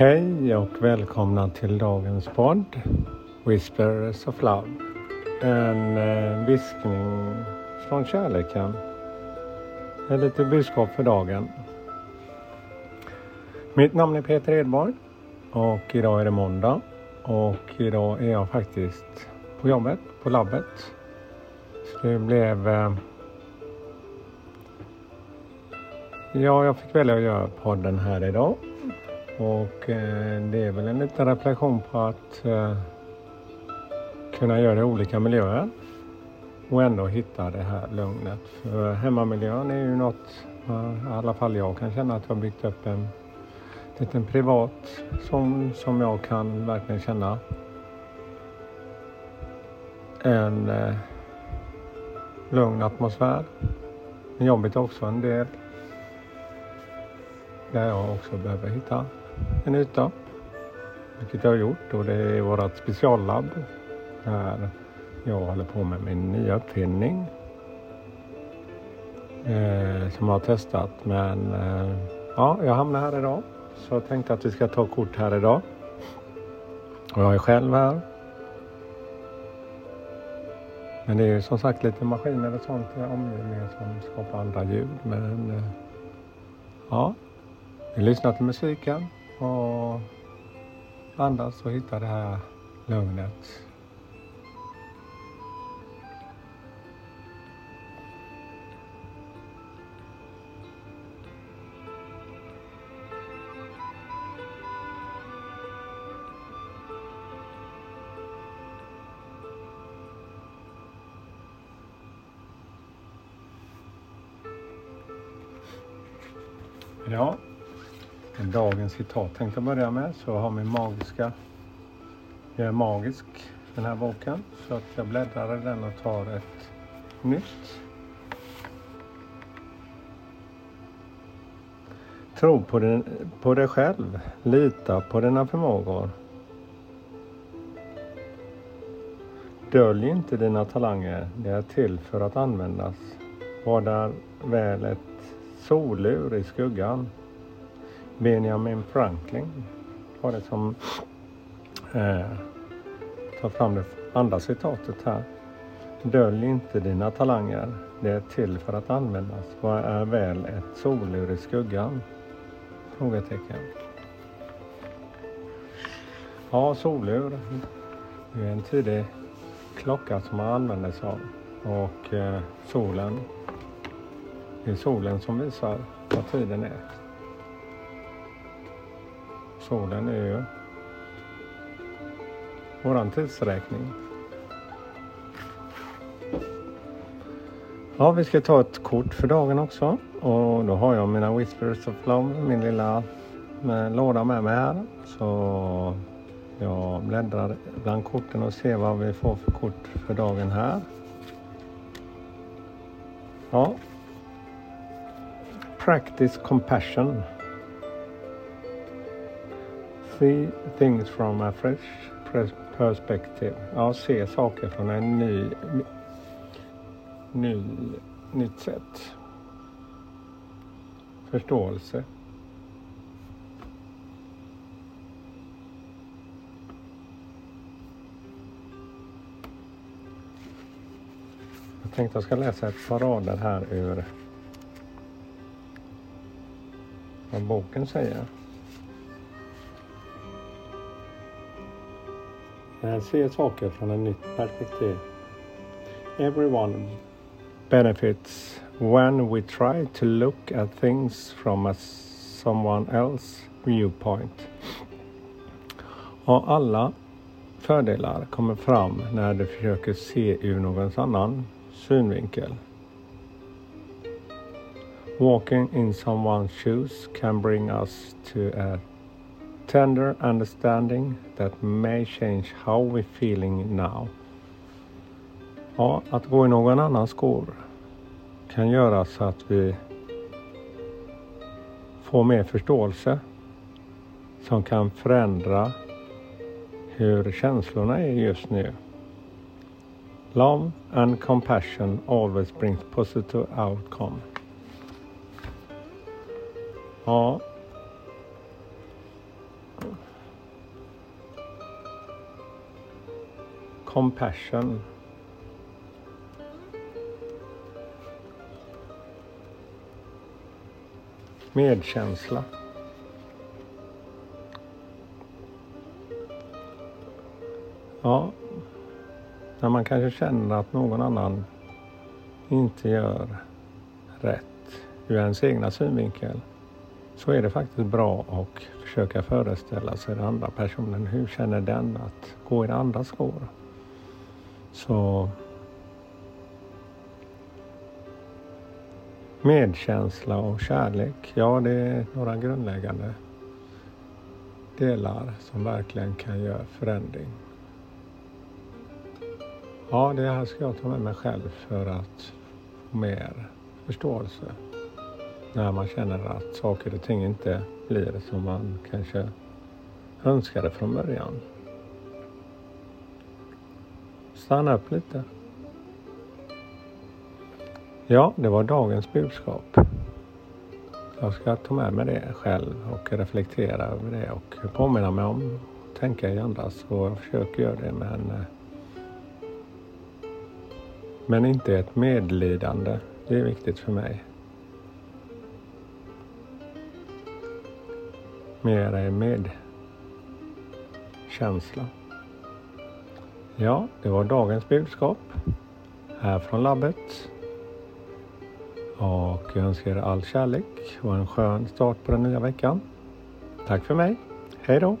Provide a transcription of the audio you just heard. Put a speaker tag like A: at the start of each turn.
A: Hej och välkomna till dagens podd Whispers of Love. En eh, viskning från kärleken. Ett litet budskap för dagen. Mitt namn är Peter Edborg och idag är det måndag och idag är jag faktiskt på jobbet, på labbet. Så det blev eh, Ja, jag fick välja att göra podden här idag och eh, det är väl en liten reflektion på att eh, kunna göra det i olika miljöer och ändå hitta det här lugnet. För hemmamiljön är ju något, eh, i alla fall jag kan känna att jag har byggt upp en liten privat som, som jag kan verkligen känna en eh, lugn atmosfär. Jobbet är också en del där jag också behöver hitta en yta. Vilket jag har gjort och det är vårt speciallabb där jag håller på med min nya uppfinning. Eh, som jag har testat men eh, ja, jag hamnade här idag. Så jag tänkte att vi ska ta kort här idag. Och jag är själv här. Men det är ju som sagt lite maskiner och sånt i omgivningen som skapar andra ljud. Men eh, ja, vi lyssnar till musiken och andas och hitta det här lugnet. Ja, dagens citat tänkte jag börja med. Så jag har min magiska, jag är magisk, den här boken. Så att jag bläddrar i den och tar ett nytt. Tro på, din, på dig själv. Lita på dina förmågor. Dölj inte dina talanger. De är till för att användas. Var där väl ett solur i skuggan. Benjamin Franklin var det som eh, tar fram det andra citatet här. Dölj inte dina talanger. Det är till för att användas. Vad är väl ett solur i skuggan? Frågetecken. Ja, solur. Det är en tidig klocka som man använder sig av. Och eh, solen. Det är solen som visar vad tiden är solen är ju våran tidsräkning. Ja, vi ska ta ett kort för dagen också och då har jag mina Whispers of Love, min lilla med, låda med mig här. Så jag bläddrar bland korten och ser vad vi får för kort för dagen här. Ja. Practice compassion see things from a fresh perspective. Ja, se saker från en ny, ny, nytt sätt. Förståelse. Jag tänkte jag ska läsa ett par rader här ur vad boken säger. Men jag ser saker från ett nytt perspektiv. Everyone benefits when we try to look at things from a someone else viewpoint. Och alla fördelar kommer fram när du försöker se ur någons annan synvinkel. Walking in someone's shoes can bring us to a tender understanding that may change how we feeling now. Ja, att gå i någon annans skor kan göra så att vi får mer förståelse som kan förändra hur känslorna är just nu. Love and compassion always brings positive outcome. Ja, compassion. Medkänsla. Ja, när man kanske känner att någon annan inte gör rätt ur ens egna synvinkel så är det faktiskt bra att försöka föreställa sig den andra personen. Hur känner den att gå i det andra skor? Så medkänsla och kärlek, ja det är några grundläggande delar som verkligen kan göra förändring. Ja, det här ska jag ta med mig själv för att få mer förståelse när man känner att saker och ting inte blir som man kanske önskade från början. Stanna upp lite. Ja, det var dagens budskap. Jag ska ta med mig det själv och reflektera över det och påminna mig om att tänka i andras och jag försöker göra det men men inte ett medlidande. Det är viktigt för mig. Mer en medkänsla. Ja, det var dagens budskap här från labbet. Och jag önskar er all kärlek och en skön start på den nya veckan. Tack för mig. Hej då!